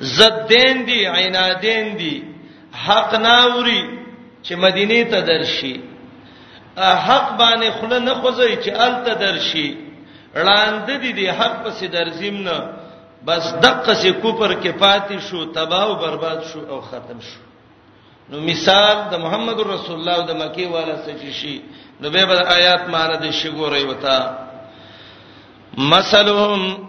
زدین دی عنادین دی حق ناوري چې مدینه ته درشي حق باندې خله نه خوځي چې الته درشي وړاندې دي د حق پسې درځیم نه بس دقه سي کوپر کې پاتې شو تباہ او برباد شو او ختم شو نو مثال د محمد رسول الله او د مکی والا سچي شي نو به آیات معنی د شګورې وتا مثلهم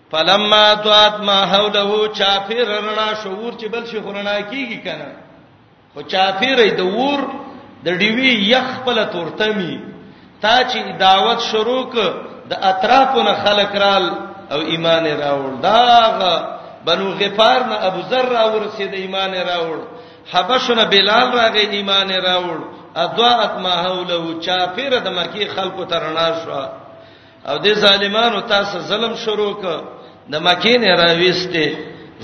فلما ضاعت ما حوله چافیر رڼا شعور چې بل شي خورنا کیږي کنه خو چافیر د ور د ډیوی یخ خپل تورتمی تا چې دعوت شروع ک د اطرافونو خلک رال او ایمان راوړ داغه بنو غفار نه ابو ذر راور سي د ایمان راوړ حبشنا بلال راغی ایمان راوړ اضاءت ما حوله چافیر د مکی خلکو ترنا شو او دې ظالمانو تاسو ظلم شروع ک د مکې نه راويسته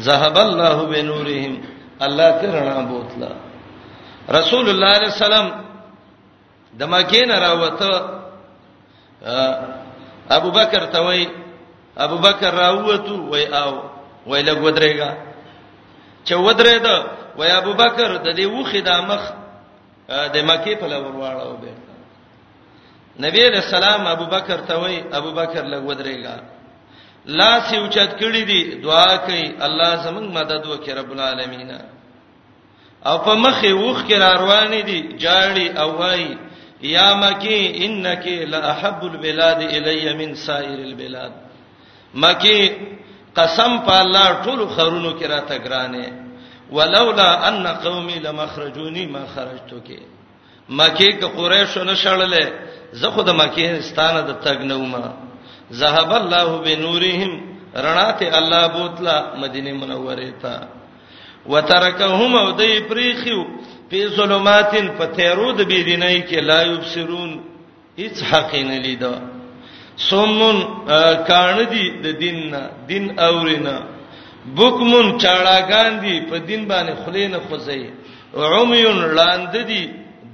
ذهب الله بنورهم الله ترنا بوتلا رسول الله عليه السلام د مکې نه راوته ابو بکر ته وای ابو بکر راوته وای او وای لګ ودرېګا چې ودرې دا وای ابو بکر د دې وخه د مخ د مکې په لور واړو به نبی علیہ السلام ابوبکر ته وای ابوبکر لګ ودرېګا لاس یې اوچت کړی دی دعا کوي الله زمونږ مدد وکړي رب العالمین او په مخ یې وښ کې روان دي جاړي او وای یا مکی انک لاحب البلاد الی من سائر البلاد مکی قسم په الله ټول خرونو کې راته ګرانه ولولا ان قومي لمخرجوني ما خرجتو کې مکه کې قریش نه شړلې زه خو د مکه ستانه د تګ نه ومه ذهب الله بنورهم رڼا ته الله بوتلا مدینه منوره ته وترکهم او دای پریخیو په ظلماتن په تیرو د بی دینای کې لا یبصرون هیڅ حق نه لیدو سومن کان دي د دین نه دین اورینا بوکمن چاړاګان دي په دین باندې خلینه خوځي عمیون لاند دي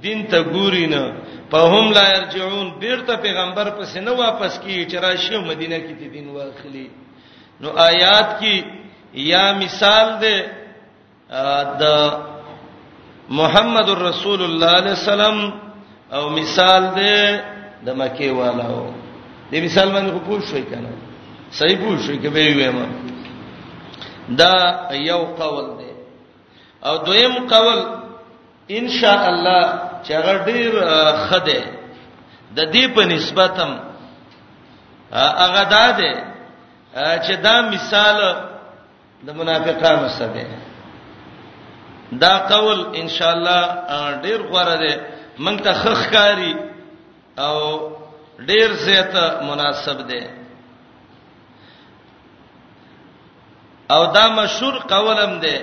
دین ته ګوري نه په هم لا يرجعون بیرته پیغمبر پس نه واپس کی چې راشي مدینه کې دین واخلي نو آیات کې یا مثال ده د محمد رسول الله علیه السلام او مثال دی د مکه والو دې مثال باندې خو پوه شوي کنه صحیح پوه شوي کې به ویم دا یو قول دی او دویم قول ان شاء الله چې هغه ډیر خده د دې په نسبتم هغه دا دی چې دا مثال د منافقانو سره دی دا قول ان شاء الله ډیر غوړه دی مونږ ته خخ کاری او ډیر زیات مناسب دی او دا مشهور قولم دی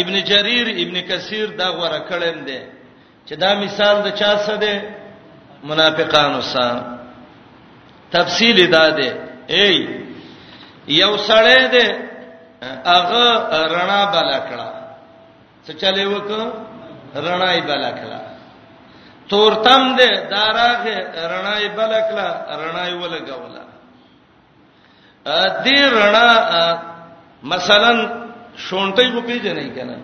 ابن جرير ابن کثیر دا غوړه کړم دی چې دا مثال د چا څه دی منافقانو سره تفصیل دا دی ای یو سړی دی هغه رڼا بل کړه څه چلے وک رڼا یې بل کړه تورتم دی داراغه رڼا یې بل کړه رڼا یې ولګوله دې رڼا مثلا شونټي په پیژنې کنه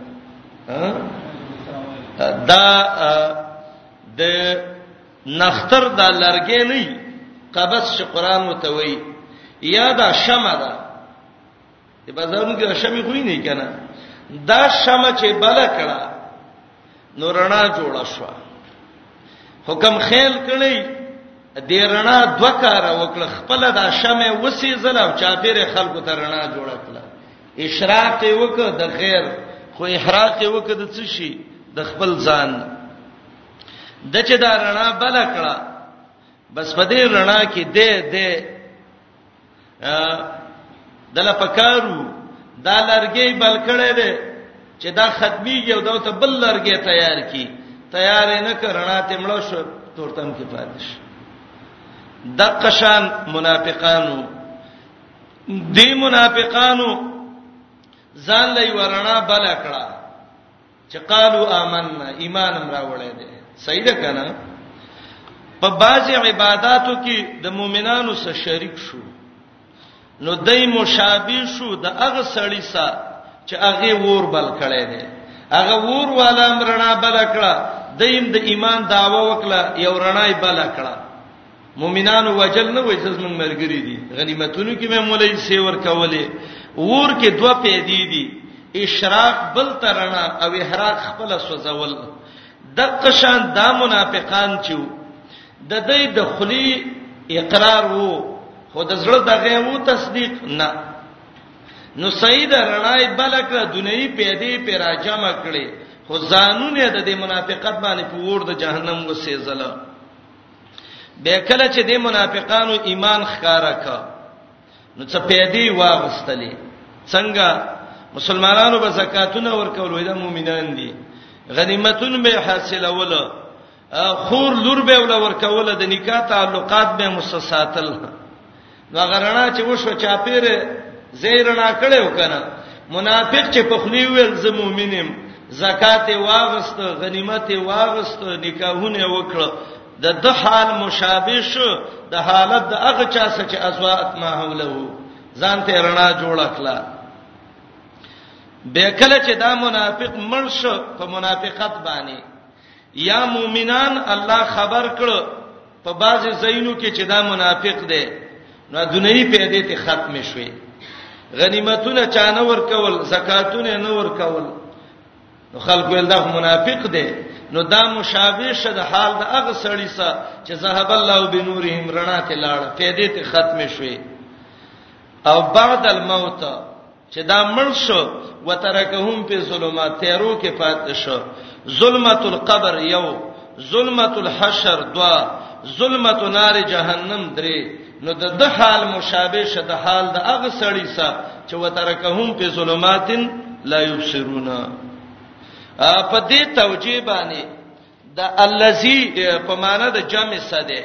دا د نختر د لرګې نه قبض چې قران متوي یا دا شمع ده په بازارونو کې شمه کوی نه کنه دا شمه چې بل کړه نو رڼا جوړه شو حکم خیل کړی د رڼا دوه کار وکړه خپل دا شمه وسی زل او چاپیر خلکو ته رڼا جوړه کړه اشراق وکړه د خیر خو احراق وکړه د څه شي د خپل ځان د چې دا رڼا بل کړه بس په دې رڼا کې دې دې دله پکارو دا لرګي بل کړه دې چې دا ختميږي او دا ته بل لرګي تیار کی تیار نه کرنا ته مړ شو تورتم کې پاتې شي د قشان منافقانو دی منافقانو ځان لې ورنا بل کړه چې قالو آمنا ایمان هم راوړی دی صحیح ده کنه په بعضی عبادتو کې د مؤمنانو سره شریک شو نو دای مشابه شو د هغه سړی سره چې هغه ور بل کړي دي هغه ور والا مرنا بل کړه دیم د ایمان داوا وکړه یو رڼای بل کړه مؤمنانو وجل نه وای چې زمونږ ملګری دي غنیمتونو کې مې مولای سی ور کولې ور کې دوه پیدې دي اشراق بل ترنا او احراق خپل سوزول د قشان د منافقان چې د دې د خلی اقرار وو خو د زړه دغه وو تصدیق نه نو سید رڼای بلک دنیوي پیدې پر راجم کړي خو ځانونه د دې منافقت باندې په ور د جهنم وسېزله به کله چې د منافقانو ایمان ښکارا ک نو څه پیدي واغستلې څنګه مسلمانانو به زکاتونه ورکول وای د مؤمنان دي غنیمتونه به حاصلول خور لور به ول ورکول د نکاح تعلقات به مسساتل نو غرنا چې وشو چا پیر زیرنا کړو کنه منافق چې په خلی ویل زه مؤمنم زکات واغست غنیمت واغست نکاحونه وکړه د د حال مشابه شو د حالت د هغه چا سره چې ازوات ما حوله ځان ته رڼا جوړ کړه به کله چې دا منافق مړ شو په منافقت باندې یا مؤمنان الله خبر کړ په بعضی زینو کې چې دا منافق دی نو دنیوي پیدې ته ختم شوي غنیمتونه چانه ورکول زکاتونه نه ورکول نو خلق ول دا منافق دی نو دا مشابه شد حال د هغه سړی سره چې ذهب الله بنورهم رڼا ته لاړه پیدې ته ختم شوي او بعد الموت چې دا مړ شو وترکهم په ظلمات تیرو کې پاتې شو ظلمت القبر یو ظلمت الحشر دوا ظلمت نار جهنم درې نو د د حال مشابه شه د حال د اغه سړی سا چې وترکهم په ظلماتن لا یبصرون ا په دې توجیه باندې د الذی په معنی د جمع سده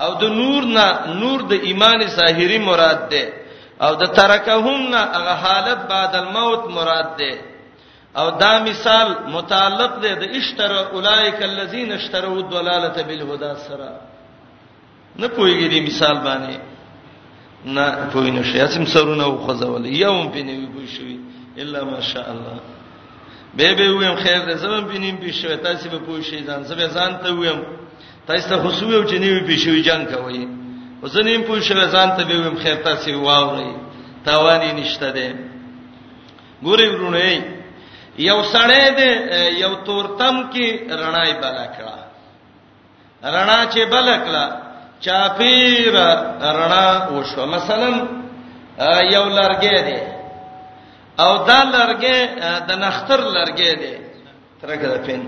او د نور نه نور د ایمان ظاهری مراد ده او د ترکهم نه هغه حالت بعد الموت مراد ده او دا مثال متعلق ده د اشتر اولایک الذین اشتروا الضلاله بالهدى سره نه پويږي دې مثال باندې نه پوي نه شي اسیم سرونه او خزول یوم په نیوي پوي شوی الا ماشاء الله به به ویم خیر دې زمم په نیم پوي شوی تاسو به پوي شي ځان سبه ځان ته ویم تاسو ته خصوصي چې نیوي پوي شوی جنگ کوي وزنیم پوي شوی ځان ته به ویم خیر تاسو واوري تاوانی نشته ده ګوري ورونه یو سړی دی یو تورتم کې رڼای بالا کړه رڼا چې بلکلا چاپیر رڼا وشو مثلا یو لرګې دی او دا لرګې د نختر لرګې دی ترګه ده پین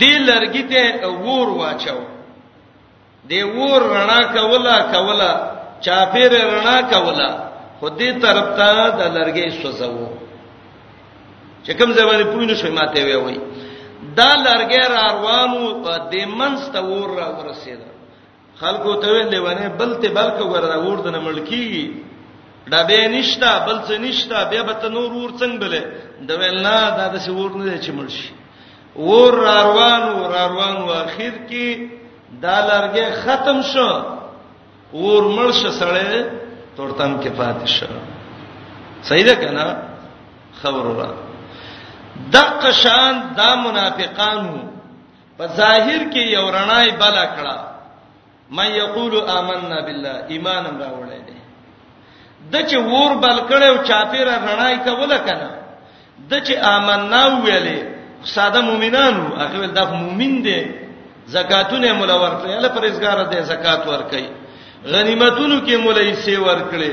دی لرګی ته ور واچاو دی ور رڼا کولا کولا چاپیر رڼا کولا خو دې طرف ته د لرګي سوزو چې کوم ځای باندې پوی نه شوي ماته وی وای دا لرګي را روانو د منځ ته ور را ورسید خلکو ته وی لیوانه بل ته بلک ور را ور د ملکی دا به نشتا بل څه نشتا به به ته نور ور څنګه بلې دا ویل نه دا د څه ور نه چې ملشي ور روان ور روان و اخر کې دا لرګه ختم شو ور مړ شو سړی تورتم کې پاتې شو صحیح ده کنه خبر را دق شان دا منافقانو په ظاهر کې یو رڼای بلا کړه من یقول آمنا بالله ایمان راوړی دی د چې ور بل کړو چاپیره رڼای کوله کنه د چې آمنا ویلې ساده مؤمنانو هغه ول دا مؤمن دی زکاتونه مولا ورکړي الله پرېزګار دی زکات ورکړي غنیمتونو کې مولا یې سی ورکړي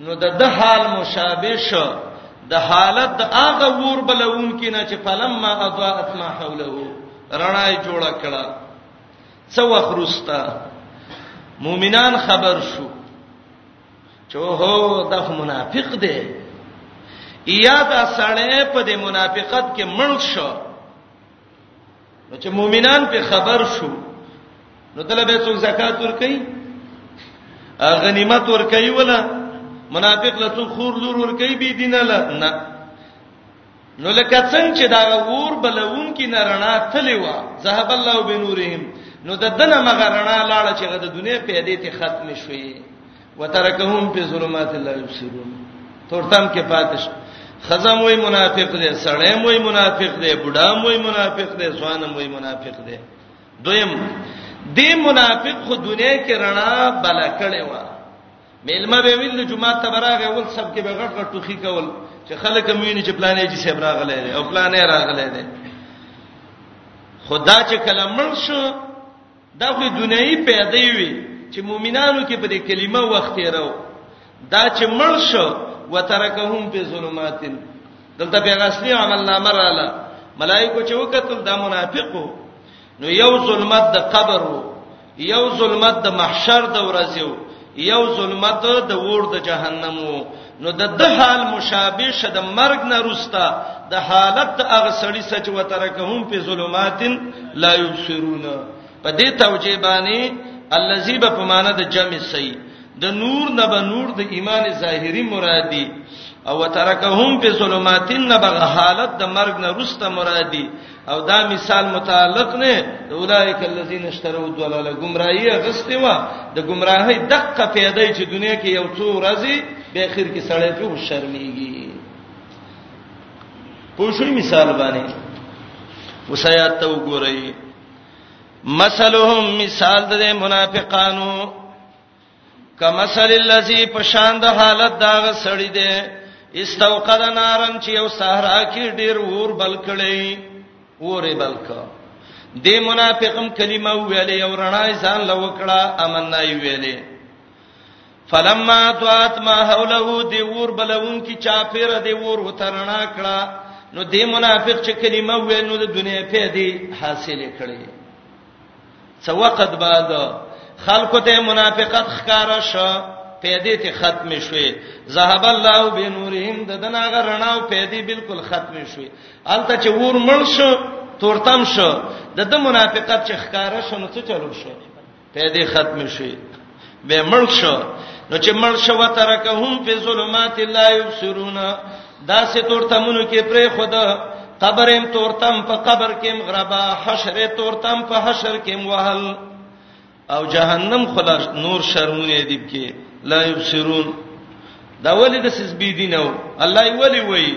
نو د د حال مشابه شو د حالت د هغه ور بلون کې نه چې فلما اضاءت ما حوله رڼا یې جوړ کړه څو وخرستا مؤمنان خبر شو چې هو د منافق دی یا دا سړی په دې منافقت کې مړ شو نو چې مؤمنان په خبر شو نو دله به څوک زکات ور کوي غنیمت ور کوي ولا منافق له څوک خور لور ور کوي بي دینه لا نه نو لکه څنګه چې دا ور بلون کې نرنا تلې وا ذهب الله بنورهم نو د دنه مغرنا لاړه چې د دنیا پیدې ته ختم شوي وترکهم فی ظلمات لا یبصرون تورتم کې پاتش خزم وای منافق دی سړیم وای منافق دی بډام وای منافق دی ځوانم وای منافق دی دویم دی منافق خو دنیا کې رڼا بل کړي و میلمه به ویل جمعه ته براغه ول سب کې به غټ غټ ټوخي کول چې خلک مینه چې پلانې چې سیب راغله او پلانې راغله ده خدا چې کلمل شو دا خو دنیوي پیدې وي چې مؤمنانو کې په دې کلمه وخت راو دا چې مړ شو وترکهم په ظلماتن دلته په اصلي عمل نامه رااله ملائکه چې وکتل دا منافقو نو یو ظلمت د قبر یو ظلمت د محشر د ورځو یو ظلمت د ور د جهنم نو د د حال مشابه شد مرګ نه روستا د حالت هغه سړی سچ وترکهم په ظلماتن لا یبصرون په دې توجیه باندې الذی به په معنا د جمع سی د نور نه به نور د ایمان ظاهری مرادی او ترکهم په ظلماتن نه به حالت د مرګ نه روستا مرادی او دا مثال متعلق نه اولایک الذین اشتروا الضلاله گمراهی غسته وا د گمراهی دقه پیدا چې دنیا کې یو څو ورځې به اخر کې سړی په شرمېږي پوښوي مثال باندې وسایات ته وګورئ مثلهم مثال د منافقانو کمثل الذی پشان د حالت داغه سړی دی استوقد نارن چې یو صحرا کې ډیر ور بل کړي ورې بل کړ د منافقم کلمه ویلې او رڼا ځان له وکړه امن نه ویلې فلما توات ما حوله دی ور بلون کی چاپیر دی ور وترنا کړه نو د منافق چې کلمه وې نو د دنیا په دی حاصل کړي څو وخت بعد خلکو ته منافقت ښکارا شو پیدې ته ختم شوي ذهب الله بنورهم د دناغه رڼا او پیدې بالکل ختم شوي الته چې ور مړ شو تورتم شو د د منافقت چې ښکارا شو نو څه چلو شو پیدې ختم شوي به مړ شو نو چې مړ شو وترکهم فی ظلمات لا یبصرون دا سه تورتمونو کې پرې خدا قبرم تورتم په قبر کې غربا حشر تورتم په حشر کې وهل او جهنم خلا نور شرمونه دی کې لا یبصرون دا ولې د سس بی دینو الله یې ولې وای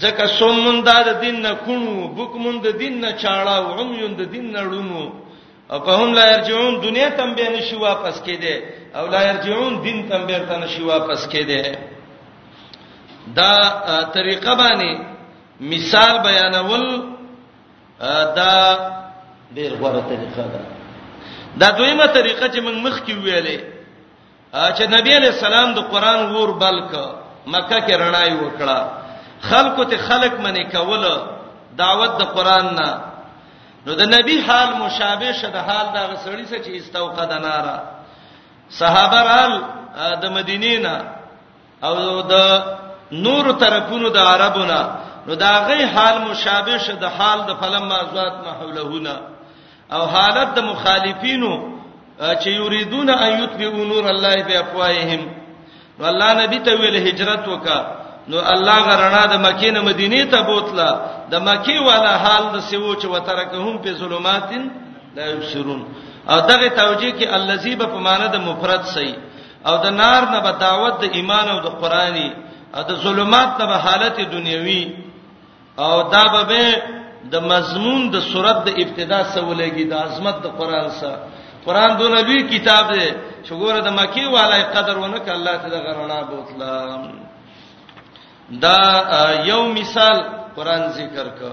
زکه سومون دا د دین نه کونو بوکمون د دین نه چاړه او عمیون د دین نه ړونو او په هم لا يرجعون دنیا تم به نشي واپس کېده او لا يرجعون دین تم به تر نشي واپس کېده دا طریقه باندې مثال بیانول دا ډیر غوړه طریقه ده دا دویمه طریقه چې موږ مخکې ویلې چې نبی علی السلام د قران ور بلک مکه کې رڼای وکړه خلکو ته خلق منی کوله دعوت د قران نه نو د نبی حال مشابه شه د حال دا غسړی څه چې استوقد نارا صحابه رال د مدینې نه او د نور طرفونو د عربونه نو دا غي حال مشابه شه د حال د فلما ذات محولهونه او حالت د مخالفینو چې یریدون ان یتبعوا نور الله بیافواههم نو الله نبی ته ویل هجرت وکا نو الله غرنا د مکې نه مدینه ته بوتله د مکې والا حال د سیو چې وترکهم په ظلماتن لا یبصرون او دغه توجیه کې الذی به په معنی د مفرد صحیح او د نار نه به دعوت د ایمان او د قرآنی او د ظلمات نه به حالت دنیوي او دا به د مضمون د صورت د ابتدا سره ولګي د عظمت د قرآن سره قرآن دون لوی کتاب دی چې ګوره د مکی والای قدر ونه ک الله ته د غرنا بوتلا دا یو مثال قرآن ذکر کړ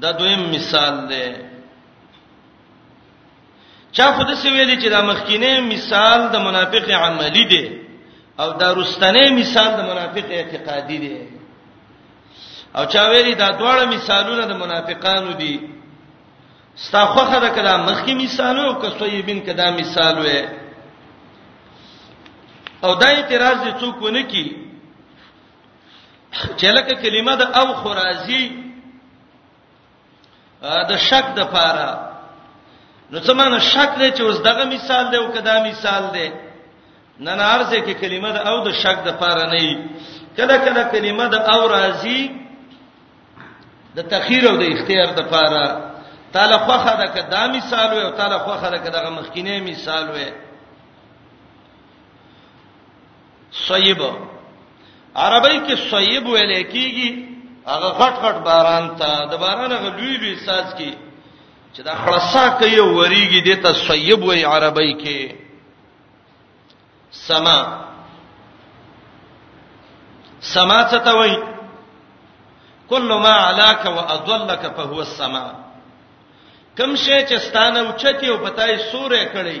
دا دویم مثال دی چا خو د سویلې چې دا مخکینه مثال د منافق عملی دی او دا رستنه مثال د منافق اعتقادي دی او چا ویلي دا دواړه مثالونه د منافقانو دي ستا خوخه ده کدا مخکې مثالو او کسویبین کدا مثال وې او دا اعتراض څوک ونه کی چې لکه کلمه د او خرازی د شک د پاره نو څه معنی شک دی چې اوس دغه مثال دی او کدا مثال دی نه نه ارزه کې کلمه د او د شک د پاره نه وي کله کله کلمه د او راځي د تخیر او د اختیار د پاره تعالی خوخه ده کدا مثال وي او تعالی خوخه ده کدا مخکینه مثال وي صیب عربی کې صیب ویل کېږي هغه غټ غټ باران ته د باران هغه لوی لوی ساز کې چې دا خلاصا کوي وریږي د ته صیب وی عربی کې سما سما څه ته وایي کل ما علاک واضلک فهو السما کم شی چې ستانه اوچتی او پتاي سورې کړی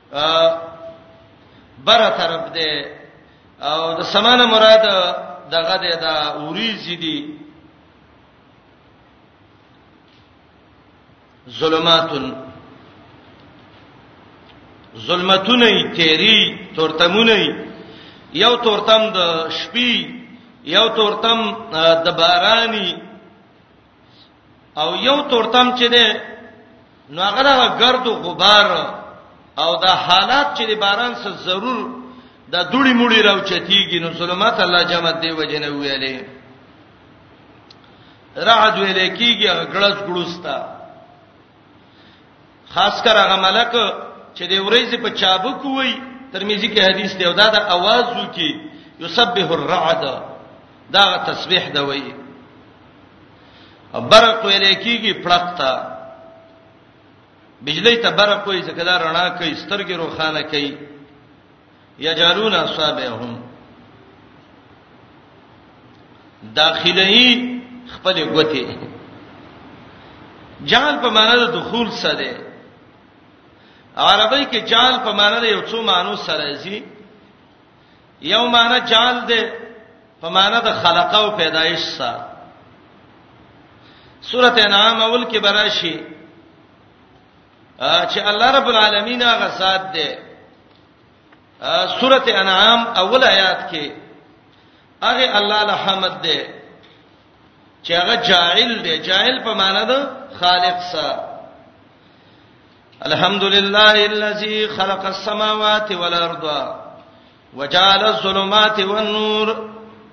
بره طرف دی او د سمانه مراد دغه دی دا اوریز دي ظلماتن ظلمتونه تیری تورتمونه یو تورتم د شپې یو تورتم د بارانی او یو تورتم چې ده نو هغه د ګرد او غبار او د حالات چې د باران سره ضرور د دوړي موړي راوچتيږي نو ظلمات الله جمع دی وجنه ویلې رعد ویلې کیږي غړس ګړوستا خاص کر هغه ملک چې د ورځې په چابک وای ترمذی کې حدیث دی او دا د आवाज وکي یسبح الرعد دا تسبیح دی وای برق ویل کیږي پړقتا بجلی ته برق وای ځکه دا رڼا کوي سترګې روخانه کوي یجعلون اصابعهم داخلي خپل غوته جعل په معنی د دخول سره عربی کې جعل په معنی د یو څو معنی سره زی یو معنی جعل ده په معنی د خلق او پیدایش سره سورته انعام اول کې براشي چې الله رب العالمین هغه ذات دی سورته انعام اول آیات کې هغه الله له حمد دی چې هغه جاعل دی جاعل په معنی ده خالق سره الحمدلله الذي خلق السماوات والارض وجعل الظلمات والنور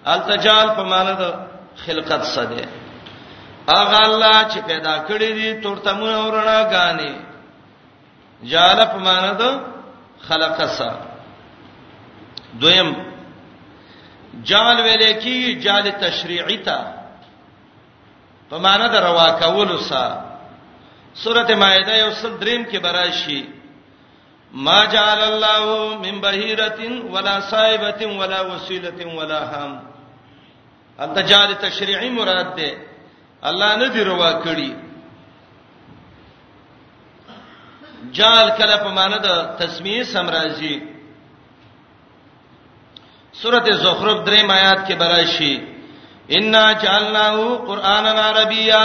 التجال په معنی د خلقت سده اغه الله چې پیدا کړی دي تورتمونه ورنا غاني جال په معنی د خلق سره دویم جعل ویل کی جعل تشریعی تا په معنی د روا کولو سره سورته مائده یو سل دریم کې براشي ما جعل الله من بهيره ولا صائبه ولا وسيله ولا هم التجال تشریعی مراد ده الله نه دی روا کړی جال کله په معنی د تسمیه سمراجی سورته زخرف درې آیات کې براشي ان جعلناه قرانا عربیا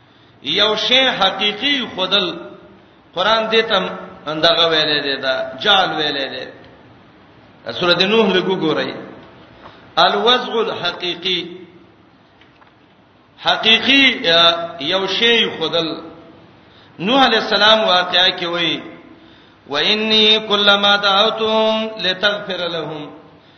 یو شی حقيقي خودل قران دې تم اندغه ویلې دې دا جال ویلې دې سورته نوح لګو ګورئ الوضع الحقيقي حقيقي یو شی خودل نوح علی السلام واقعا کې وایي وإني كلما دعوتهم لتغفر لهم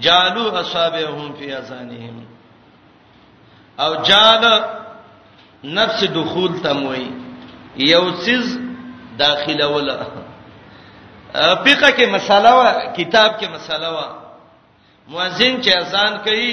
جالو اصابهم فی اذانهم او جال نفس دخول تموي یو سیز داخله ولا فقہ کې مساله وا کتاب کې مساله وا مؤذن چې اذان کوي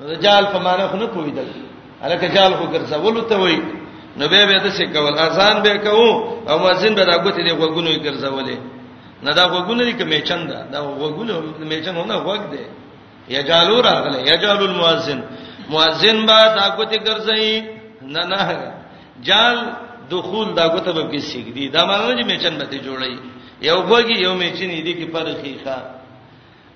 رجال په معنی خو نه پویدل الکه جال خو ګرځول ته وای نو به به د څه کول اذان به کو او مؤذن به راغوتې دی غوګونو ګرځولې نه دا غوګونه دي کمې چند دا غوګونه مې چند نه غوګ دی یجالو راغله یجالو المؤذن مؤذن با دا غوتې ګرځي نه نه جال دخول دا غوته به کې سیګ دي دا معنی چې مې چند به جوړي یو غوګي یو مې چني دي کې فرخي ښا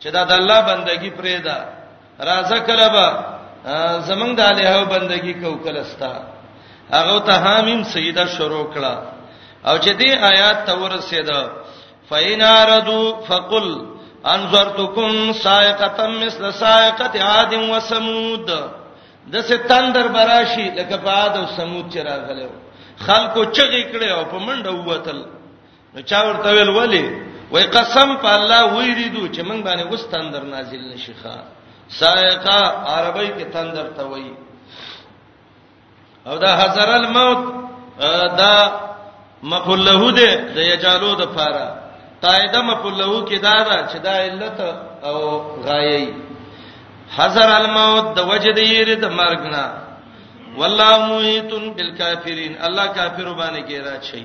چې دا د الله بندگی پرې ده راځه کله به زمنګ د الہو بندگی کو کله ستا هغه ته حامیم سیدا شروع کړه او چې دې آیات ته ورسېده فین اردو فقل انذرتکم سائقه مثل سائقه عاد و ثمود د ستان در براشي لکه په عاد او ثمود چې راغلو خلکو چغې کړې او په منډه ووتل نو چا ورته ویل ولی وای قسم په الله ویریدو چې موږ باندې اوس تندر نازل نشي ښا سائقه عربی کې تندر ته وای او دا حذر الموت دا مقول له دې د یجالو د پاره قاعده مقول له کې دا ده چې دا علت او غایې حذر الموت د وجه د یری د مرګ نه والله موهیتن بالکافرین الله کافر باندې کې راځي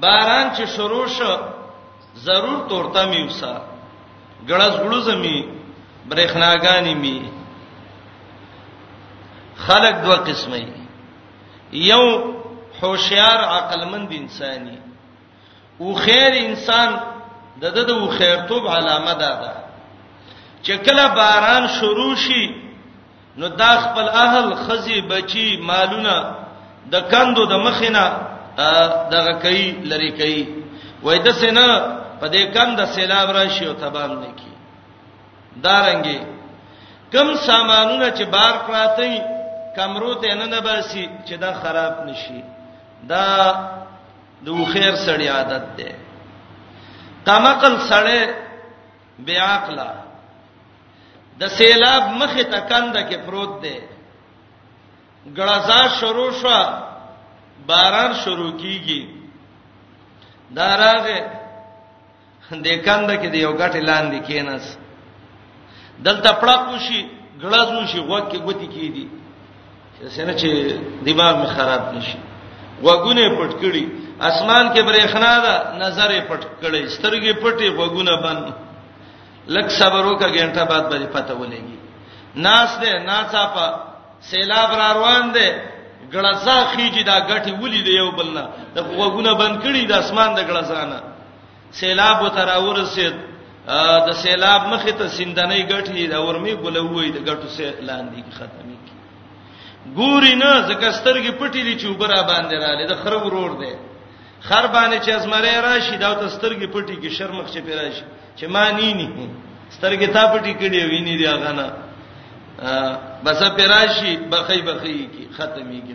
باران چې شروع شو ضرور تورته می وسا ګړز ګړز می برېخناګانی می خلق دوه قسمه یو هوشیار عقلمند انساني او خیر انسان د د د خیرتوب علامه ده چې کله باران شروع شي نو دا خپل اهل خزي بچي مالونه د کندو د مخینه دغه کوي لری کوي وای د سینا په دې کند سیلاب راشي او تبان نه کی دارنګي کم سامانونه چې بار پراته کمرو ته نه نه باسي چې دا خراب نشي دا د خیر سړی عادت ده تمقل سړی بیا عقلا د سیلاب مخه ته کنده کې پروت دی ګړزا شروع شو باران شروع کیږي داراغه د کنده کې دی یو غټ لاندې کیناس دلته پړق وشي ګړز وشي وګ کې ګوتی کیدی څنګه چې دماغ مې خراب نشي وګونه پټ کړي اسمان کې برېښنا ده نظر یې پټ کړي سترګې پټې وګونه بند لک صبر وکړه غنټه بعد به پته ولګي ناس دې ناڅاپه سیلاب را روان دی ګړزا خيږي دا غټي ولي دی یو بلنه د وګونه بند کړي د اسمان د ګړزانه سیلاب تر اورسید د سیلاب مخې ته سندنې غټي د اورمي ګلووي د غټو سه لاندې ختمي کی ګوري نه زکه سترګې پټې دي چې وبرا باندې رااله د خره ورور دی خر باندې چې ازمره راشي دا ته سترګې پټې کې شرمخ چې پیرا شي چې ما نی نی سترګې تا پټې کړې ویني دی هغه نه بس پیرا شي بخې بخې کی ختمي کی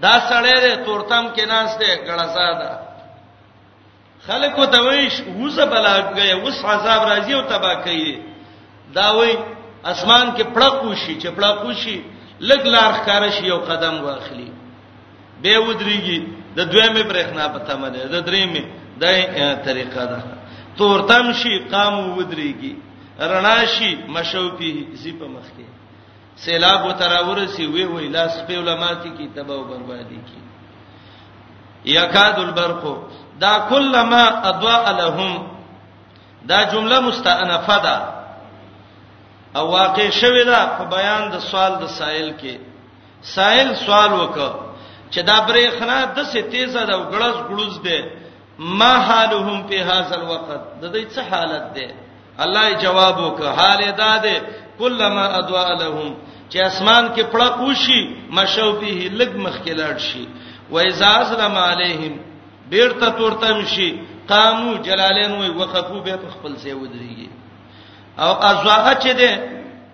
دا سړی دی تورتم کې ناس دی ګړزاده خلک وته ویش وزه بلاګي وس عذاب راځي او تبا کوي دا وای اسمان کې پړقو شي چې پړقو شي لګ لار ښکار شي یو قدم واخلي به ودرېږي د دویمه برېښنا په تمه ده د درېمه د طریقه ده تورتم شي قام ودرېږي رڼا شي مشو په زیپ مخ کې سیلاب وتراورسی وی وی لاس په علماتی کی تباہ او بربادی کی یکاد البرق دا کلمہ اضاء لهم دا جمله مستأنفه ده او واقع شوه دا په بیان د سوال د سائل کې سائل سوال وکړ چې دا برېخنا د سې تیزه ده او ګړز ګړز ده ما حالهم په هاذ الوقت د دې څه حالت ده الله یې جواب وکړ حال ادا ده کلمہ ادوا لهم چې اسمان کې پړه پوشي مشو به لګ مخ کې لاړ شي و اذا اسلم علیهم بیرته تورته مشي قامو جلالین وي وقفو به خپل ځای ودرېږي او ازوا چې ده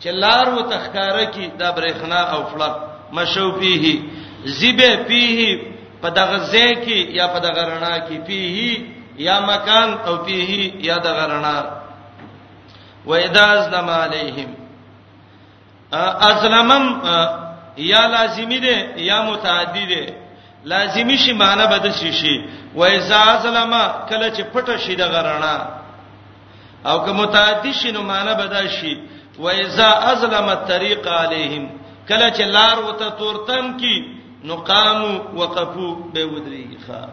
چې لار و تخکاره کی دا برېخنا او فلق مشو فيه زیبه فيه په دغه ځای کې یا په دغه رڼا کې فيه یا مکان او فيه یا دغه رڼا و اذا ازلم عليهم ازلمم یا لازمی ده یا متعدی ده لازمی شي معنی بد شي شي و اذا ازلم کله چې پټه شي دغه رڼا او که متعدی شنو معنی بدا شي و اذا ازلم الطريق عليهم کله چې لار وته تورتم کی نو قامو وقفو به ودریږي ښا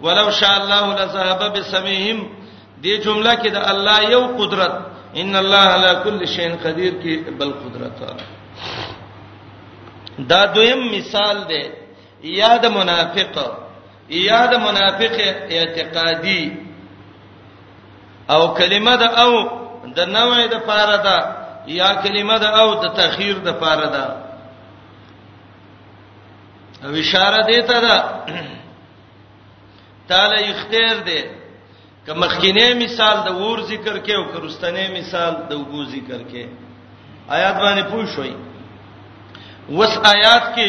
ولو شاء الله لذهب بسمهم دې جمله کې د الله یو قدرت ان الله على كل شيء قدير کې بل قدرت دا دویم مثال دی یا د منافق یا د منافق اعتقادي او کلمه د او د نوې د پاره ده یا کلمه د او د تخیر د پاره ده او اشاره دیته ده تعالی اختیار دی که مخکینه مثال د ور ذکر کې او کرستنه مثال د وګو ذکر کې آیات باندې پوښوي وس آیات کې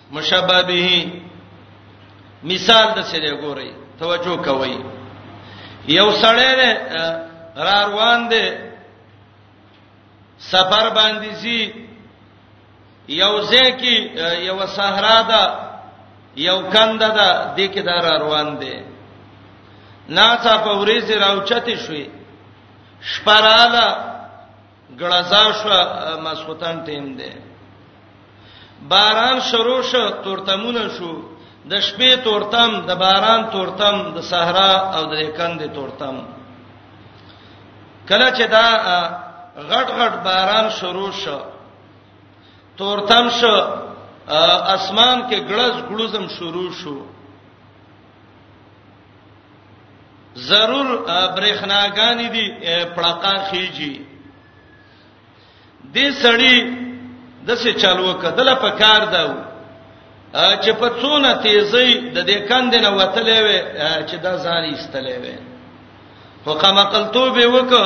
مشبه به مثال د څه دی ګورئ توجه کوئ یو سړی دی را روان دی سفر باندې زی یو ځکه یو صحرا ده یو کند ده د کې دار روان دی ناڅه په ورځ راوچته شوې شپراله ګړزا شو مسخوتان ټیم دی باران شروع شو تورتمونه شو د شپې تورتم د باران تورتم د صحرا او د کندې تورتم کله چې دا غټ غټ باران شروع شو تورتم شو اسمان کې ګړز ګړزم شروع شو ضرور برېخناګانې دي پړقا خيږي دې سړی د څه چالو کدل په کار دا چې په څونه تیزی د دې کند نه وتلې وې چې دا ځان ایستلې وې خو قمقلتوب وکړه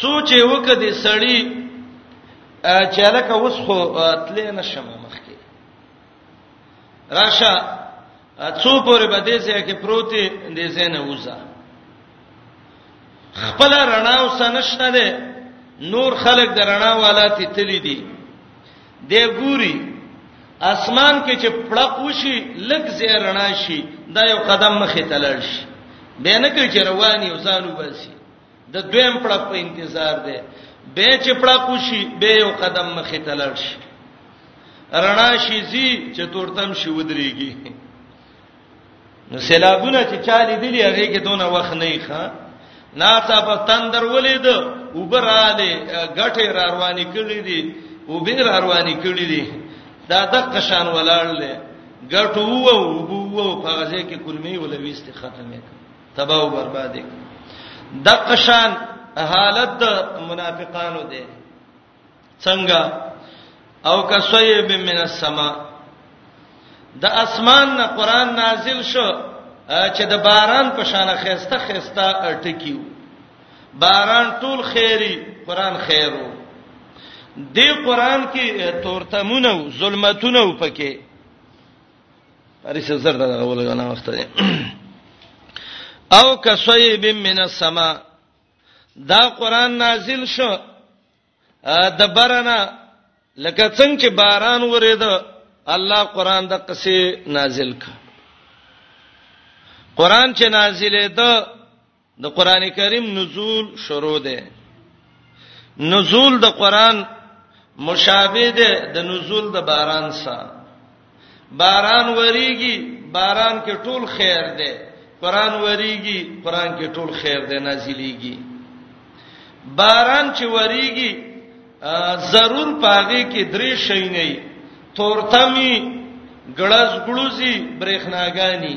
سوچ یې وکړ د سړی چې لکه اوس خو تلې نشم مخکې راشه څو پورې به دې ځای کې پروت دې ځای نه وځه خپل رڼا اوس نشته ده نور خلق د رڼا والا ته تللی دي د ګوري اسمان کې چې پړق وشي لګ زی رڼا شي دا یو قدم مخې تلل شي به نه کوي چې رواني وسانو باسي د دویم پړق په انتظار دی به چې پړق وشي به یو قدم مخې ته لاړ شي رڼا شي زی چې تورتم شي ودرېږي نو سیلابونه چې چالي دي هغه کې دونه وخت نه ښه ناڅه په تندر ولید وبراله غټه رواني کړې دي وبیر رواني کړې دي دا د قشان ولاړ لې غټو وو وو په غزه کې کلمې ولويست ختمه کړ تباہ او برباد د قشان حالت د منافقانو دی څنګه او کسویب من السما د اسمان نه قران نازل شو چې د باران په شان خيسته خيسته ټکیو باران ټول خیری قران خیرو دی قران کې تورتمونه او ظلمتونه وپکې ارسه زر دغه ولګنه وخت دی او کصیب من السما دا قران نازل شو د برنا لکه څنګه چې باران ورید الله قران د قصې نازل ک قران چې نازلې ده د قران کریم نزول شروع ده نزول د قران مشابه ده د نزول د باران سره باران وریږي باران کې ټول خیر ده قران وریږي قران کې ټول خیر ده نازلېږي باران چې وریږي ضرور پاږي کې درې شي نه تورتمي ګړز ګړوزي برېخناګانی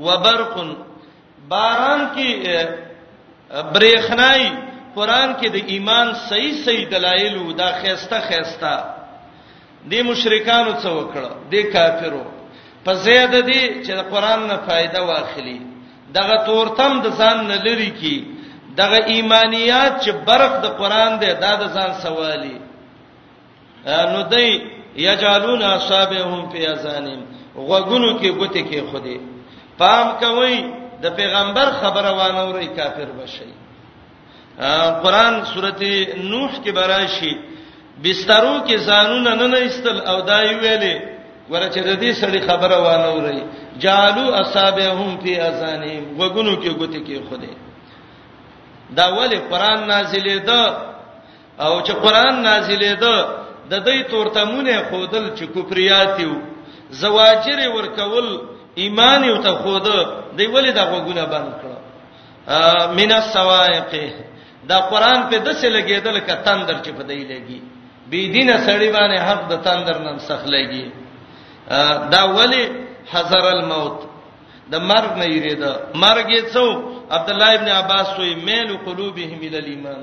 وبرق باران کې برېخنای قران کې د ایمان صحیح صحیح دلایل او دا خيسته خيسته د مشرکانو څو وکړه د کافرو په زید دي چې د قران نه فائدہ واخلي دغه تورتم د ځان نه لري کی دغه ایمانیات چې برق د قران دی دا د ځان سوالي نو دای یجالون اصابهم فی اذانهم غوګونو کې ګوتې کې خودي پام کوي د پیغمبر خبره وانه وري کافر بشي قران سورته نوح کې براشي بسترو کې ځانونه نه نه استل او دای ویلې ورچې د دې سړي خبره وانه وري جالو اصابهم فی اذانهم وګونو کې ګوتې کې خوده دا ولی قران نازلې ده او چې قران نازلې ده د دې تورتمونه خودل چې کفریاتیو زواجر ورکول ایمان یو ته خود دی ولې دا غوګونه بند کړو من السوائق دا قران په دسه لګیدل ک تندر چې په دی لګي بی دینه سړی باندې حق د تندر نن سخ لګي دا ولی حذر الموت د مرګ نه یریدا مرګ یې څو عبد الله ابن عباس وی میل قلوبهم ال ایمان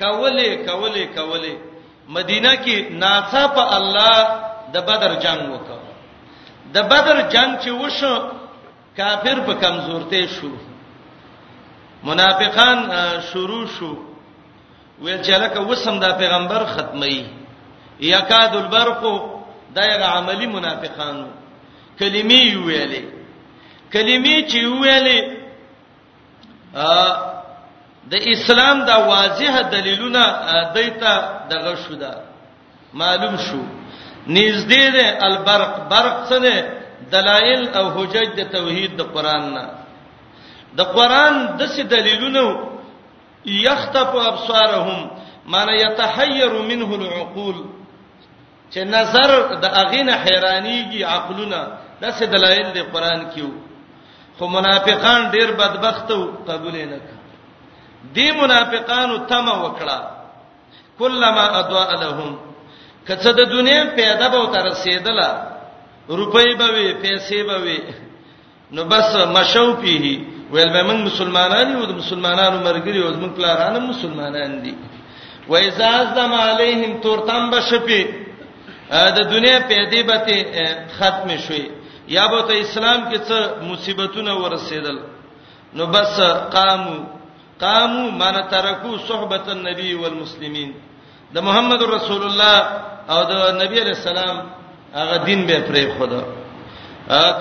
کولې کولې کولې مدینه کې ناڅاپه الله د بدر جنگ وکړ د بدر جنگ چې وشو کافر په کمزورته شو منافقان شروع شو ویل چې لکه وسم د پیغمبر ختمي یکاد البرق دغه عملی منافقانو کلمې ویلې کلمې چې ویلې د اسلام دا واضح دلیلونه دایته دغه شو دا معلوم شو نږدې ده البرق برق څه ده دلایل او حجج د توحید د قران نه د قران د څه دلیلونه یختف ابصارهم معنی یتحیر منه العقول چې نظر د اغینه حیرانیږي عقلونه داسې دلایل د قران کیو خو منافقان ډیر بدبخت او قبول نه کړ دی منافقانو تمه وکړه کلمہ اضاء لهم کڅه د دنیا پیدا به تر رسیدله روپۍ به وي پیسې به وي نو بس مشو پیه ویل به موږ مسلمانان یو د مسلمانانو مرګري او موږ پلاران مسلمانان دي و اذا ازم علیهم تورتم بشپی د دنیا پیدې به ختم شوي یا به ته اسلام کې څه مصیبتونه ورسېدل نو بس قامو قامو من ترکو صحبت النبی والمسلمین د محمد رسول الله او د نبی علی السلام هغه دین به پرې خود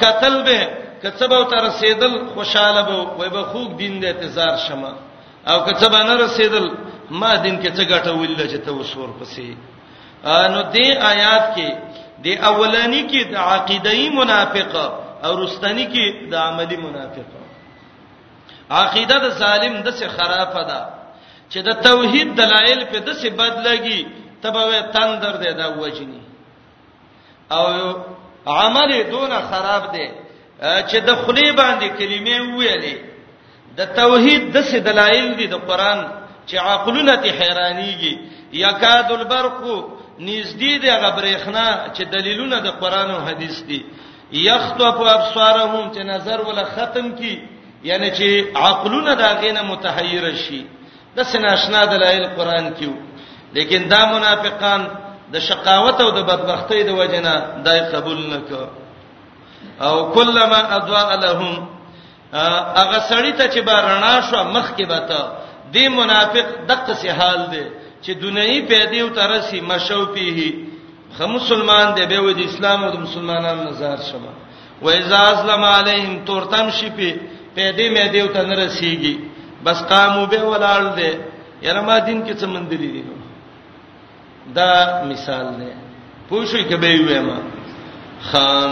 قتل به کڅبه او تر رسیدل خوشاله به وای به خوګ دین د انتظار شمه او کڅبه نه رسیدل ما دین کې څه ګټه ویل چې ته وسور پسې نو دې آیات کې د اولانی کې د عقیدایي منافق او رستنی کې د عملی منافق عقیده د ظالم د څه خراب ده چې د توحید دلایل په د څه بدلږي تبوي تندر دی دا وجني او عمل دون خراب دی چې د خلی باندې کلمې ویلې د توحید د څه دلایل دي د قران چې عقلونه ته حیرانيږي یکاد البرق نږدې د غبرېخنا چې دلیلونه د قران او حدیث دي یخطف ابصارهم چې نظر ولا ختم کی یعنی چې عقلونه دا غینه متحیر شي د سناشنا دلایل قران کیو لیکن دا منافقان د شقاوت او د بدبختی د وجنه دای قبول نکړه او کلمہ اضاء لهم هغه سړی ته چې به رڼا شو مخ کې به ته دی منافق دغه سه حال دی چې دنیوي پیدې او ترسي مشو پیه خه مسلمان دی به ود اسلام او مسلمانانو نظر شمه و اذا اسلم علیهم تورتم شي په پیدې مې دی او تن رسیږي بس قامو به ولال دی یره ما دین کې څه مندري دي دا مثال دی پوښی کبه ویما خان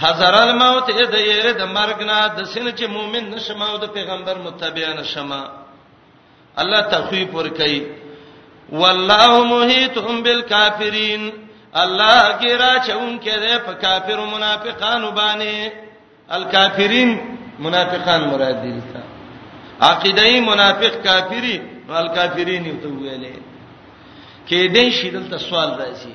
حذر الموت اې د یره د مرګ نه د سینې چې مؤمن نشم او د پیغمبر متبع نشم الله تخویف ور کوي والله محیتهم بالکافرین الله ګرا چون کې ده په کافر او منافقانو باندې الکافرین منافقان مراد دي تا عقیدای منافق کافری الکافرین یو ته ویلې کې دې شیدل ته سوال راځي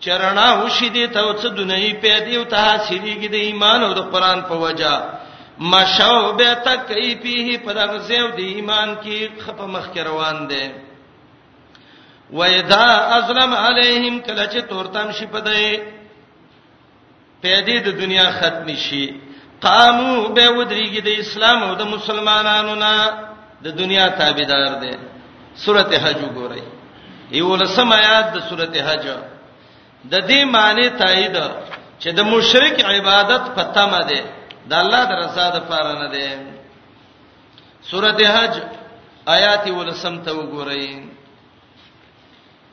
چرنا وشي دې ته څه دنیوي پیدې او ته حاصلېږي د ایمان او د قران په وجا مشاو به تکي پیه په دغه زیو د ایمان کې خپ مخ کې روان دي وېدا ازلم علیهم کله چې تورتم شي پدې پیدې د دنیا ختم شي قامو به ودریږي د اسلام او د مسلمانانو نه د دنیا تابعدار دي سورته حج وګورئ یو لسم آیات د سورته حج د دې معنی تایید چې د مشرک عبادت په تمه ده د الله د رضا د پاره نه ده سورته حج آیات ولسم ته وګورئ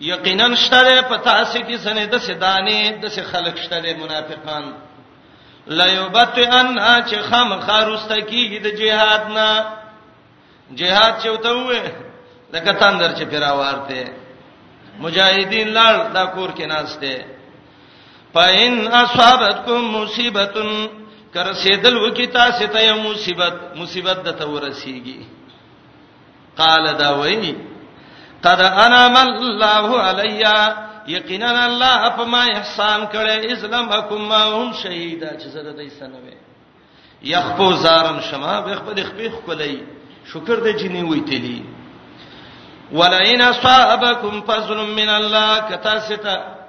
یقینا شته په تاسو کې سنې د سدانې د سه خلق شته منافقان لا یبت ان چې خام خاروسته کیږي د جهاد نه جهاد چې وته وې د کتاندر چې پیراوارته مجاهدین لړ دا کور کې ناشته پاین اصحابتکم مصیبتن کر سیدل وکي تاسو ته یو مصیبت مصیبت د تورسیږي قال دا وای قد انعم الله علیا یقینا الله په ما احسان کړي اسلام حکم ما هم شهیدا چې زره دای سنوي یخپو زارم شما به خپل خپل خپلای شکر دې چې نه وې تلی ولئن اصابکم فضل من الله کتا ستا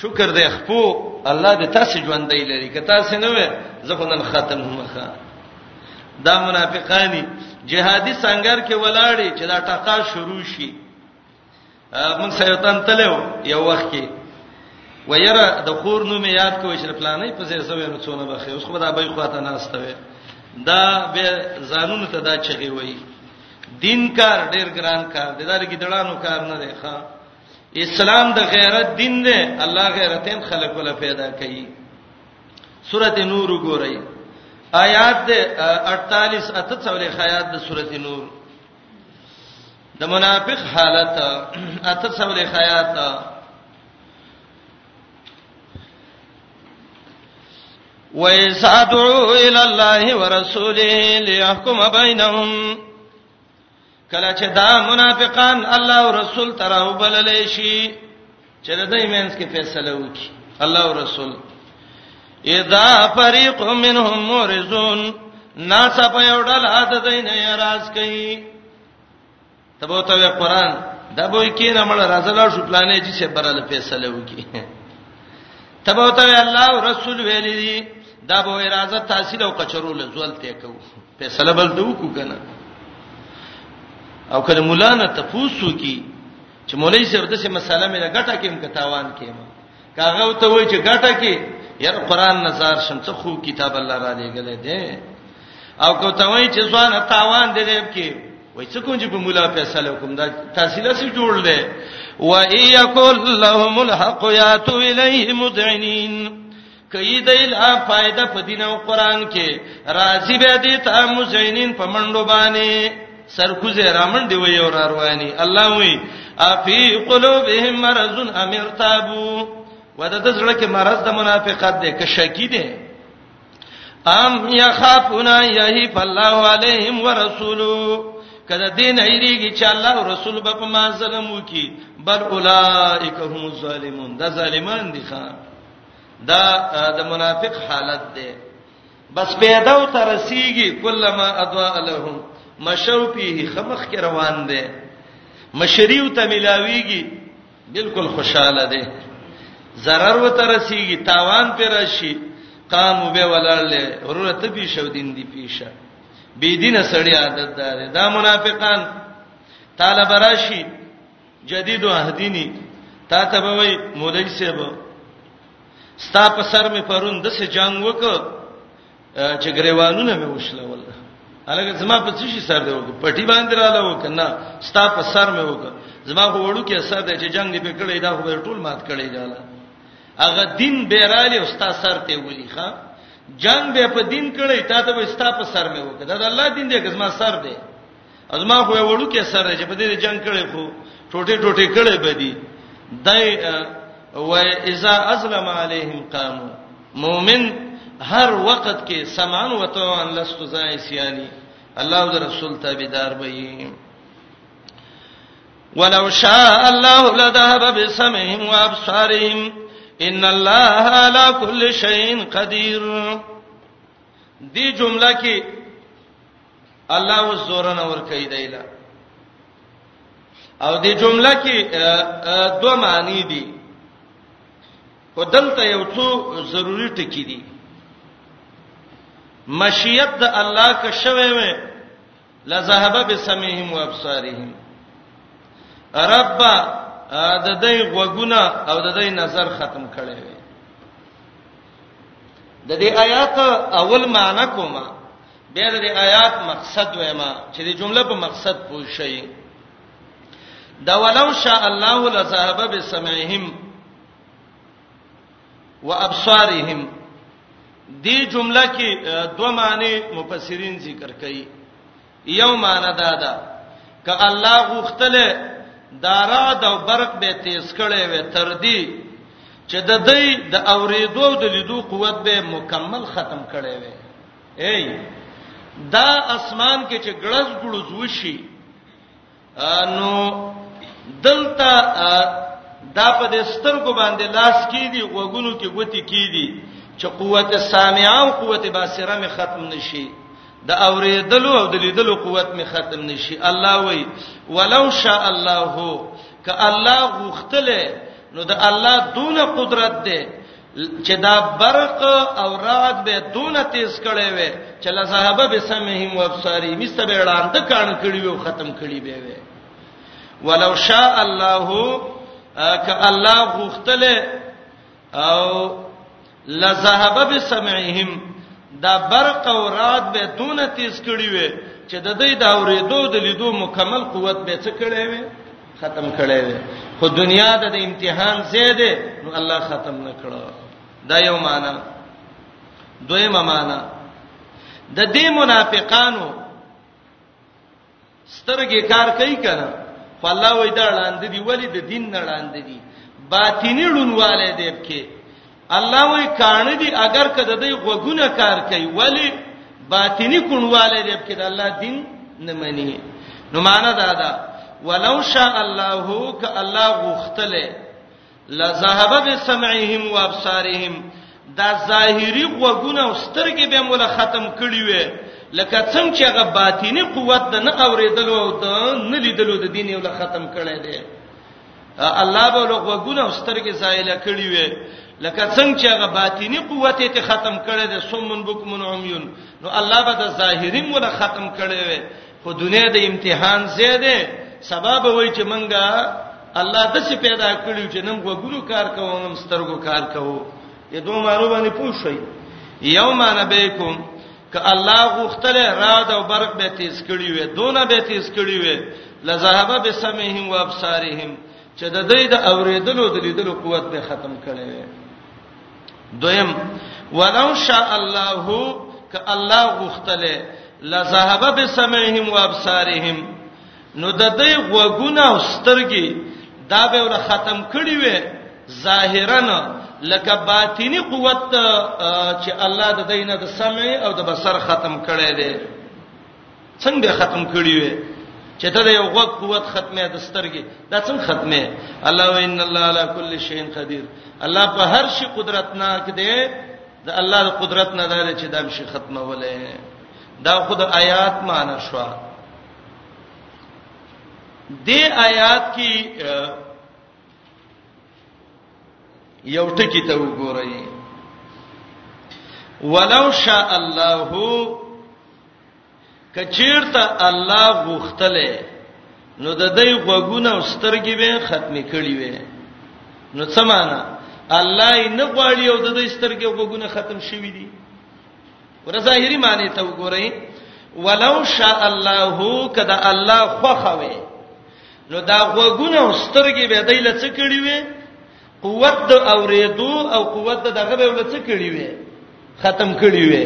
شکر دې خپو الله دې تاسو ژوند دی لري که تاسو نه وې زه خو نن ختم مخه دا منافقانی جهادي سنگر کې ولاړی چې دا ټاقا شروع شي من سیوتان تلو یو وخت کې ویره د خور نوم یاد کوی چې پلانې په ځای سوي نو څونه بخې اوس خو دا به خواته نه استوي دا به زانونو ته دا چغي وای دین کار ډیر ګران کار دی دا لګی دړانو کار نه دی ښا اسلام د غیرت دین دی الله غیرتین خلق ولا پیدا کوي سورته نور وګورئ آیات د 48 اته څولې آیات د سورته نور د منافق حالت اته څولې آیات وَيَسْعَدُوا إِلَى اللَّهِ وَرَسُولِهِ لِيَحْكُمَ بَيْنَهُمْ کله چې دا منافقان الله او رسول تراو بللې شي چې د دې مینس کې فیصله وکړي الله او رسول اذا فريق منهم مورزون ناس په یو ډول عادت دین راز کوي تبو ته قرآن دا به کې نه مړ راځلا شو پلانې چې سه براله فیصله وکړي تبو ته الله او رسول ویلي دا به اراده تحصیل او کچرول زول ته کوي فیصله بل ته وکړو کنه او کله مولا نه تفوسو کی چې مولای صاحب دغه مسله مې لګټه کېم کتاوان کېم کاغه ته وای چې ګټه کې یار قران نظر شم څه خو کتاب الله را لېګلې ده او کو ته وای چې ځوان تاوان دې دې کې وای څه کوم چې په مولا فیصله کوم دا تحصیل سي جوړ لې و ايکل لهم الحق یاتو الیه مذعنین کوي دی لا فائدہ په دین او قران کې راضی به دي ته مزینین په منډو باندې سرکوزه رامن دی وی اور رواني الله وی افی قلوبهم مرض ام ارتابو ودا د زړه کې مرض د منافقت دی که شکی دی ام یخافون یهی فالله علیهم ورسولو کله دین ایریږي چې الله او رسول به په ما ظلم وکي بل اولائک هم الظالمون دا ظالمان دي خان دا د منافق حالت دی بس پیدا او ترسیږي کلمہ اضاء لهم مشو فيه خمخ کې روان دی مشریو ته ملاویږي بالکل خوشاله دی zarar و ترسیږي تاوان پر راشي قامو به ولړل ورور ته بي شو دین دی پیشه بی دینه سړی عادت دار دا منافقان طالب راشي جدید اهدینی تا ته به وای مولای صاحب ستا په سر می پرون د څه جنگ وک چې غریوانونه می وشلول الګ زما په څه شي سر دی وک پټی باندې رااله وک نه ستا په سر می وک زما خو وړو کې سر دی چې جنگ دی په کړی دا خو ټول مات کړی جاله هغه دین بیرالی او ستا سر ته ولي ښا جنگ به په دین کړی تا ته به ستا په سر می وک دا د الله دین دی که زما سر دی ازما خو وړو کې سره چې په دې جنگ کړي خو ټوټه ټوټه کړي بدی دای و اذا ازلم عليهم قاموا مؤمن هر وخت کې سمان وته ان لست زایسیانی الله او رسول تابعدار به ولو شاء الله لذهب بسمعهم وابصارهم ان الله على كل شيء قدير دې جمله کې الله و زورن اور کوي دایلا او دې جمله کې دوه معنی دي خو دلته یو څو ضروری ټکی دي مشیت د الله که شوه وې لذهب بسمهم وابصارهم رب د دې غوګونه او د دې نظر ختم کړي وي د دې آیات اول معنی کومه بیا د آیات مقصد وایما چې د جمله په مقصد پوه شئ دا ولو شاء الله لذهب بسمعهم وابصارهم دې جمله کې دوه معنی مفسرین ذکر کړي یو معنی دا ده ک الله غوښتله دارا د دا برق به تیز کړي و تر دې چې د دې د اوریدو د لیدو قوت به مکمل ختم کړي وي ای دا اسمان کې چې ګړز ګړز وشي نو دلته دا په دې سترګو باندې لاس کې دي وګونو کې ګوتی کې دي چې قوت سامعه او قوت بصره می ختم نشي د اوریدلو او د لیدلو قوت می ختم نشي الله وای ولو شاء الله ک الله غختله نو د الله دون قدرت ده چې دا برق او رعد به دونه تیز کړي وي چې لا صحابه به سمهم و ابصاری مست به اعلان د کان کړي وي ختم کړي به وي ولو شاء الله ک الله غختله او لا صحابه به سمعهم دا برق او رعد به دونه تیز کړي وي چې د دې دا ورېدو د لیدو مکمل قوت به څه کړي وي ختم کړي دي خو دنیا د امتحان زیاده نو الله ختم نه کړو دا یو معنا دویمه معنا د دې منافقانو سترګې کار کوي کنه خو الله وای دا لاندې دی ولی د دین نه لاندې دی باطینی ړونواله دی کې الله وی کان دي اگر کده دی غوګونه کار کوي ولی باطینی کونواله دې کې د الله دین نه مني نو معنا دا ده ولو شاء الله ک الله غختله لذهب بسمعهم وابصارهم دا ظاهری غوګونه او سترګې به مولا ختم کړی وي لکه څنګه چې هغه باطینی قوت د نه اوریدلو او د نه لیدلو د دین یو ختم کړي دي الله به له غوګونه او سترګې زایل کړی وي لکه څنګه چې هغه باطینی قوت ته ختم کړي د سمون بوکمن عمیون نو الله به د ظاهری مولا ختم کړي وي خو دنیا د امتحان زیاده سبب وای چې منګه الله د څه پیدا کړیو چې نن غوګونو کار کوو نن سترګو کار کوو یې دوه مانو باندې پوښی یوم نبیکم ک الله غوښتل راد او برق به تیز کړی وي دونه به تیز کړی وي لذهب بسمهم وابصارهم چې د دې د اوریدلو د لیدلو قوت به ختم کړي وي دویم ولو شاء الله ک الله غوښتل لذهب بسمهم وابصارهم نو د دې غوګونه او سترګې دا به ول ختم کړي وي ظاهرا لکه باطینی قوت چې الله د دینه د سمع او د بصر ختم کړي دي څنګه ختم کړي وي چې ته د یو غوږ قوت ختمه د سترګې دا څنګه ختمه الله و ان الله علی کل شیء قدیر الله په هر شي قدرتناک دی د الله د قدرت نه دی چې دا شي ختمه ولې دا خود آیات معنی شوه دې آیات کې یو ټکی ته وګورئ ولو شاء الله کچیرته الله غوښتلې نو د دې غوګونه او سترګې به ختمې کړې وې نو څه معنا الله یې نه غواړي او د دې سترګې غوګونه ختم شوې دي ور ظاهری معنی ته وګورئ ولو شاء الله کدا الله خوخوي نو دا غوګونه او سترګې به دای لڅ کړی وي قوت د اوریدو او قوت د دغه به لڅ کړی وي ختم کړی وي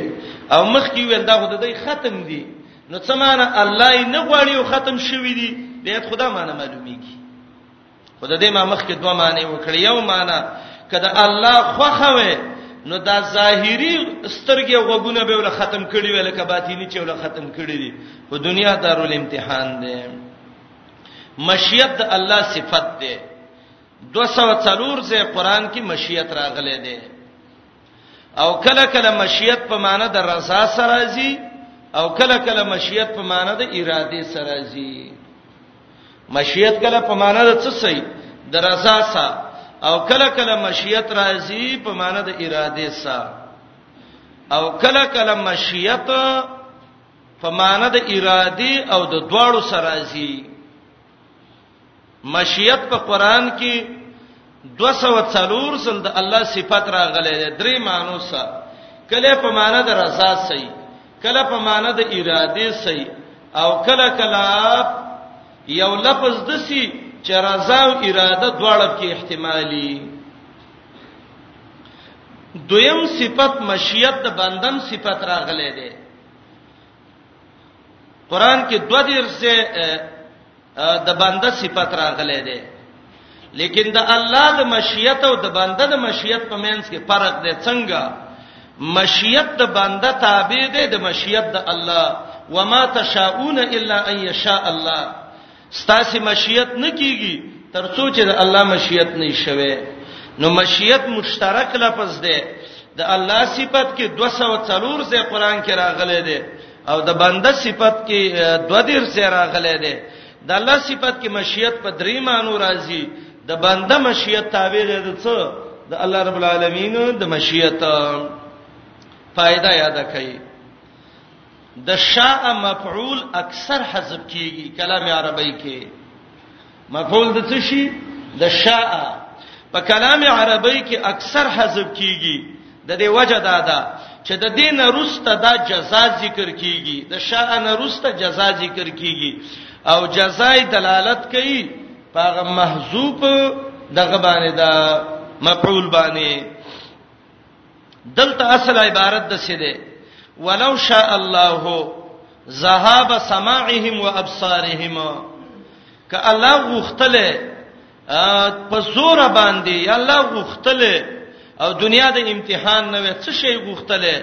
او مخ کې ویل دا خود دای ختم دي نو څه معنی الله یې نه غواړي او ختم شوی دي دې خدا معنی معلومیږي خو د دې ما مخ کې دوه معنی وکړې یو معنی کله الله خوخه وي نو دا ظاهری سترګې غوګونه به ول ختم کړي وي لکه باطینی چې ول ختم کړي دي په دنیا دارول امتحان دی مشیت د الله صفت دی 204 زه قران کې مشیت راغلي دی او کله کله مشیت په معنی د رضا سره راځي او کله کله مشیت په معنی د اراده سره راځي مشیت کله په معنی د څه سي د رضا سره او کله کله مشیت راځي په معنی د اراده سره او کله کله مشیت په معنی د اراده او د دواړو سره راځي مشیت په قران کې 204 سل د الله صفات راغلي دي درې مانو سره کله په معنی د رضا سي کله په معنی د اراده سي او کله کله یو لفظ دسی چې رضا او اراده دواړه کې احتمالي دویم صفت مشیت د بندم صفت راغلي دي قران کې دوه دیر سه د بنده صفت راغلې ده لیکن د الله د مشیت او د بنده د مشیت په منځ کې فرق دی څنګه مشیت د بنده تابع دی د مشیت د الله وما تشاؤون الا ان یشاء الله ستاسو مشیت نه کیږي ترڅو چې د الله مشیت نه شوي نو مشیت مشترک لفظ دی د الله صفت کې 204 ځای قران کې راغلي دی او د بنده صفت کې دو دیر سره راغلي دي د الله صفت کې مشیت په درې مانو راځي د بنده مشیت تابع دی د څه د الله رب العالمین د مشیت فائدہ یاد کړئ د شاء مفعول اکثر حذف کیږي کلام عربی کې مفعول د څه شي د شاء په کلام عربی کې اکثر حذف کیږي د دې وجه دا ده چې د دې نرسته دا جزاء ذکر کیږي د شاء نرسته جزاء ذکر کیږي او جزاء دلالت کوي پاغه محذوب دغه باندې دا مفعول باندې دلته اصل عبارت د څه دی ولو شاء الله ذهاب سماعهم وابصارهم ک الله غختله په زور باندې الله غختله او دنیا د امتحان نه وي څه شي غختله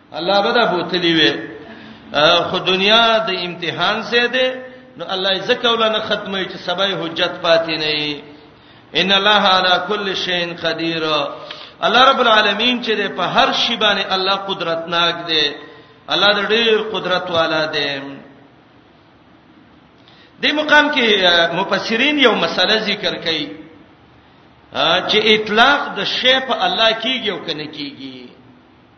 الله به دا بوتلی وي خو دنیا د امتحان سه ده نو الله زکه ولنه ختمه چې سبا حجت پاتې نه وي ان الله علی کل شیء قدیر الله رب العالمین چې په هر شی باندې الله قدرتناک دی الله د ډیر قدرت والا دی د مقام کې مفسرین یو مسله ذکر کړي چې اطلاق د شی په الله کېږي او کنه کېږي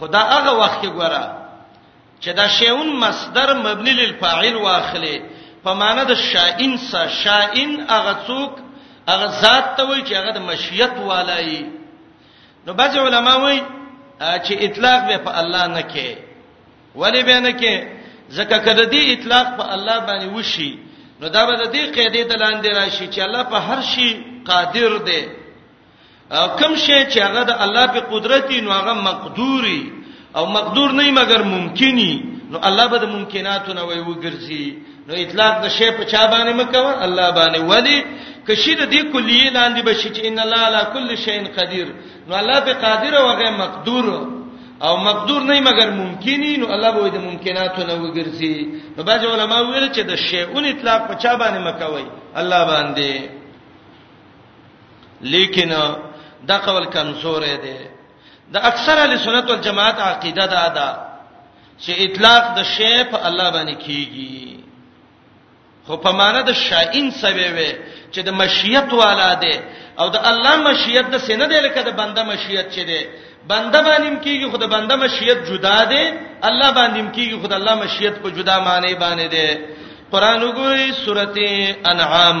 خدا هغه وخت کې ګوره چې دا شیون مصدر مبني للفاعل واخلي په معنی د شائن سا شائن هغه څوک هغه ذات ته وایي چې هغه د مشیت والای نو بعض علما وایي چې اطلاق به په الله نه کې ولی به نه کې ځکه کله دې اطلاق په الله باندې وشي نو دا به د دې قاعده د لاندې راشي چې الله په هر شي قادر دی کم شی چې هغه د الله په قدرت نو هغه مقدوري او مقدور نه مګر ممکني نو الله به د ممکناتو نه وي وګرځي نو اطلاق د شی په چا باندې مکوه الله باندې ولی کشید دې کلیه لاندې بشي چې ان الله علی کل شی قدیر نو الله به قادر او غیر مقدور او مقدور نه مګر ممکنی نو الله به د ممکناتو نه وګرځي نو بعض علما ویل چې د شیون اطلاق په چا باندې مکوي الله باندې لیکن دا قول کمزور دی د اکثر اهل سنت والجماعت عقیده دا ده چې اطلاق د شی په الله باندې کیږي خو په معنا د شاین سوي وي چې د مشیت والا دی او د الله مشیت د سینه دی لکه د بنده مشیت چې دی بنده باندې کیږي خو د بنده مشیت جدا دی الله باندې کیږي خو د الله مشیت په جدا معنی باندې دی قران وګورئ سورته انعام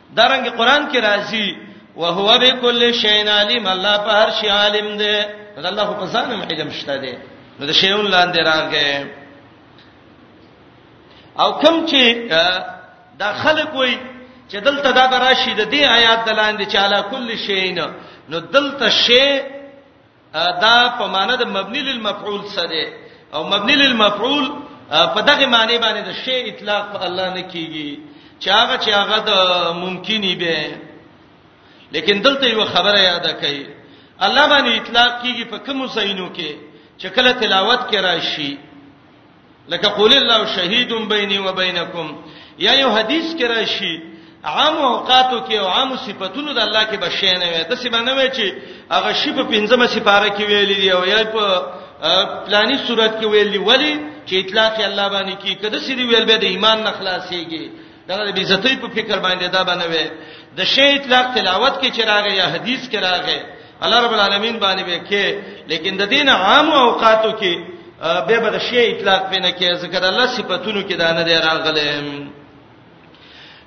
دا رنګ قران کې راځي وهو بكل شيء عليم الله په هر شي عالم دی دا الله په ځان علم شته دی نو د شیون لاندې راغی او کوم چې دا خلک وای چې دلته دا راشي د دې آیات د لاندې چې علا کل شیء نو دلته شی دا په معنی د مبني للمفعول څه دی او مبني للمفعول په دغه معنی باندې د شی اطلاق په الله نه کیږي چې هغه چې هغه د ممکنی به لیکن دلته یو خبره یاده کړي الله باندې اطلاق کیږي په کوم ځایونو کې چې کله تلاوت کې راشي لکه قول الله شهید بیني و بینکم یا یو حدیث کې راشي عام اوقاتو کې او عام صفاتونو د الله کې بشې نه وي د څه باندې وي چې هغه شی په پنځمه سپاره کې ویلي دی او یا په پلاني صورت کې ویلي ولی چې اطلاق الله باندې کې کده سری ویل به د ایمان نه خلاصيږي دا د بیزتۍ په فکر باندې دا بنوي د شی اطلاق تلاوت کې چراغه یا حدیث کې راغې الله رب العالمین باندې به کې لیکن د دین عام اوقاتو کې به به د شی اطلاق پینې کې ذکر الله صفاتونو کې دا نه دی راغلې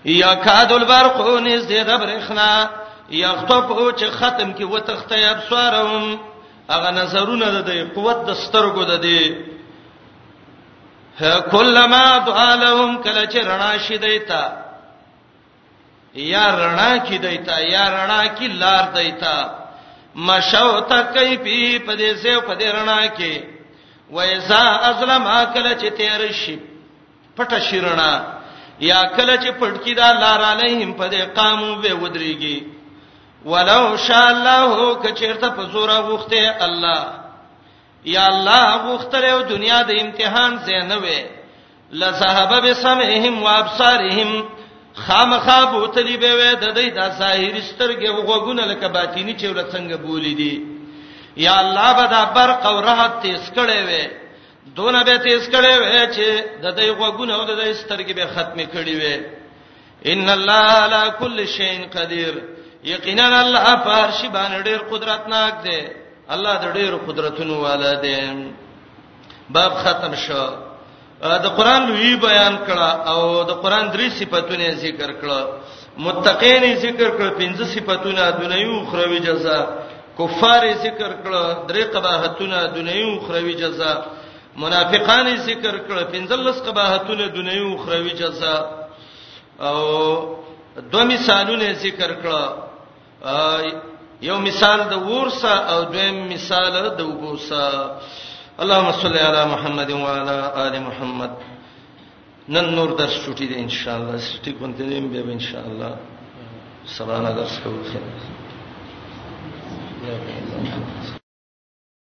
یا کاد البرق نس دې د برخنا یخطف او چې ختم کې وتخته ابصارهم هغه نظرونه د قوت د سترګو د دې کلمہ دعا لهم کله چې رڼا شي دیتا یا رڼا کی دیتا یا رڼا کی لار دیتا مشو تکای پی په دې سه په دې رڼا کې وایسا ازلم اکل چې تیر شي پټه شیرنا یا کله چې پټکی دا لار علیهم په دې قامو به ودرېږي ولو شاء الله کچیرته په زوره وخته الله یا الله غوښتل او دنیا د امتحان زینوي لذهب بسمعهم وابصارهم خامخا بوتلی به وې د دې د ظاهر سترګې وغوګونه لکه باطینی چې ول څنګه بولی دي یا الله به دا برق او رحت تیز کړي وې دونه به تیز کړي وې چې د دې وغوګونه او د دې سترګې به ختمه کړي وې ان الله على كل شيء قدير یقینا الله پر شی باندې ډیر قدرتناک دی الله د ډیر قدرتونو والا دی باب ختم شو د قران لوی بیان کړه او د قران درې صفاتونه ذکر کړه متقین ذکر کړه پنځه صفاتونه دنیو او اخروی جزاء کفار ذکر کړه درې قباحتونه دنیو او اخروی جزاء منافقان ذکر کړه پنځلس قباحتونه دنیو او اخروی جزاء او دوه مثالونه ذکر کړه یو مثال د ورسا او دویم مثال د وبوسا اللهم صل علی محمد و علی آل محمد نن نور درس چټی دی ان شاء الله سټی کنټینیم به ان شاء الله سبحان الله سبحان الله